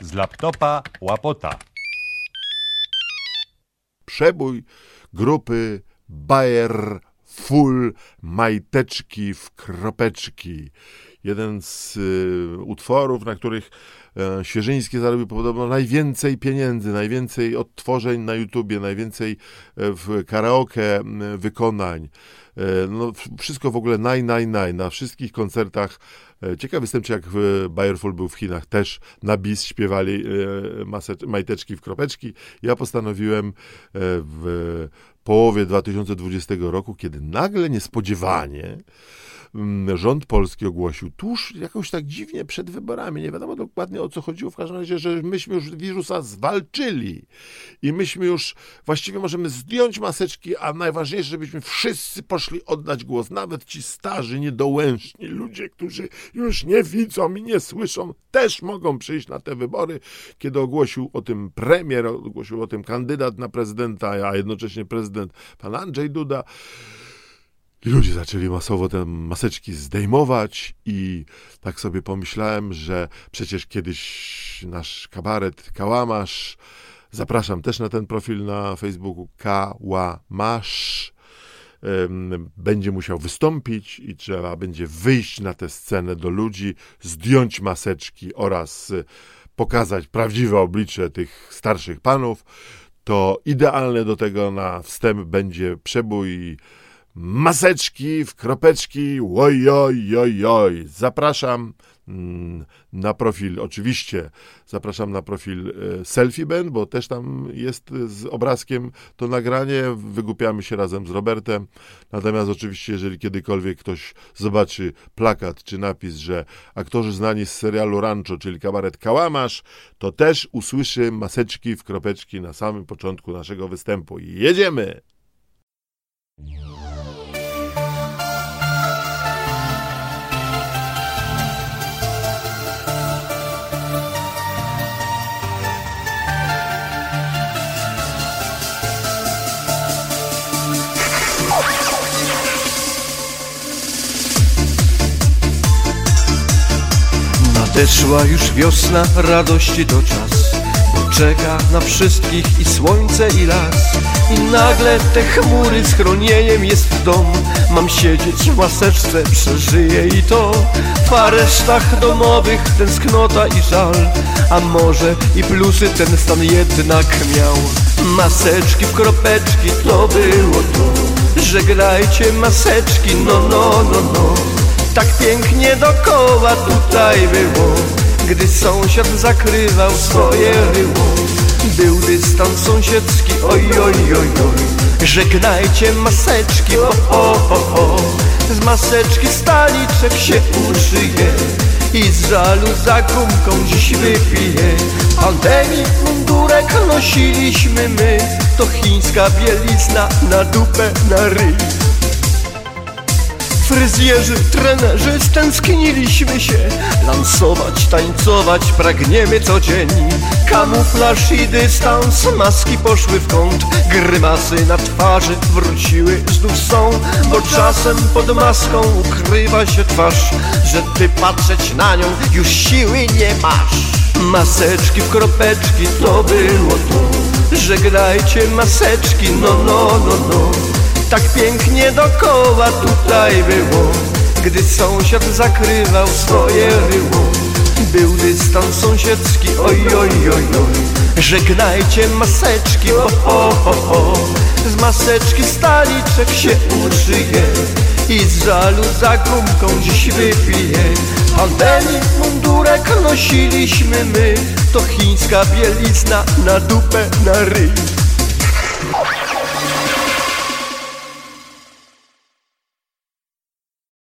z laptopa łapota. Przebój grupy Bayer Full Majteczki w kropeczki. Jeden z y, utworów, na których Świeżyński zarobił podobno najwięcej pieniędzy, najwięcej odtworzeń na YouTubie, najwięcej e, w karaoke wykonań. E, no, wszystko w ogóle naj, naj, naj. Na wszystkich koncertach. E, Ciekawy jestem, czy jak Bayerful był w Chinach, też na bis śpiewali e, majteczki w kropeczki. Ja postanowiłem e, w połowie 2020 roku, kiedy nagle niespodziewanie rząd polski ogłosił tuż jakoś tak dziwnie przed wyborami, nie wiadomo dokładnie o co chodziło, w każdym razie, że myśmy już wirusa zwalczyli i myśmy już właściwie możemy zdjąć maseczki, a najważniejsze, żebyśmy wszyscy poszli oddać głos, nawet ci starzy, niedołężni ludzie, którzy już nie widzą i nie słyszą, też mogą przyjść na te wybory, kiedy ogłosił o tym premier, ogłosił o tym kandydat na prezydenta, a jednocześnie prezydent pan Andrzej Duda. Ludzie zaczęli masowo te maseczki zdejmować i tak sobie pomyślałem, że przecież kiedyś nasz kabaret Kałamasz, zapraszam też na ten profil na Facebooku, Kałamasz, będzie musiał wystąpić i trzeba będzie wyjść na tę scenę do ludzi, zdjąć maseczki oraz y, pokazać prawdziwe oblicze tych starszych panów, to idealne do tego na wstęp będzie przebój maseczki w kropeczki, oj, oj, oj, oj. Zapraszam mm, na profil, oczywiście, zapraszam na profil e, Selfie Band, bo też tam jest z obrazkiem to nagranie, wygłupiamy się razem z Robertem, natomiast oczywiście, jeżeli kiedykolwiek ktoś zobaczy plakat czy napis, że aktorzy znani z serialu Rancho, czyli kabaret Kałamasz, to też usłyszy maseczki w kropeczki na samym początku naszego występu. Jedziemy! Nadeszła już wiosna, radości to czas. Czeka na wszystkich i słońce i las. I nagle te chmury schronieniem jest dom. Mam siedzieć w maseczce, przeżyję i to. W aresztach domowych tęsknota i żal. A może i plusy ten stan jednak miał. Maseczki w kropeczki to było to. Żegnajcie maseczki, no no no no tak pięknie dokoła tutaj było Gdy sąsiad zakrywał swoje ryło. Był dystans sąsiedzki, oj oj oj oj. Żegnajcie maseczki, o o o o Z maseczki staliczek się uszyje I z żalu za gumką dziś wypije. Pandemii mundurek nosiliśmy my To chińska bielizna na dupę, na ryj Fryzjerzy, trenerzy, stęskniliśmy się. Lansować, tańcować pragniemy codziennie Kamuflaż i dystans, maski poszły w kąt. Grymasy na twarzy wróciły znów są. Bo czasem pod maską ukrywa się twarz Że ty patrzeć na nią już siły nie masz. Maseczki w kropeczki to było to Żegnajcie maseczki, no no no no tak pięknie dokoła tutaj było Gdy sąsiad zakrywał swoje ryło. Był dystans sąsiedzki, oj oj oj oj. Żegnajcie maseczki, o o o o Z maseczki staliczek się uszyje I z żalu za gumką dziś wypije. Pandemii mundurek nosiliśmy my To chińska bielizna na dupę, na ryj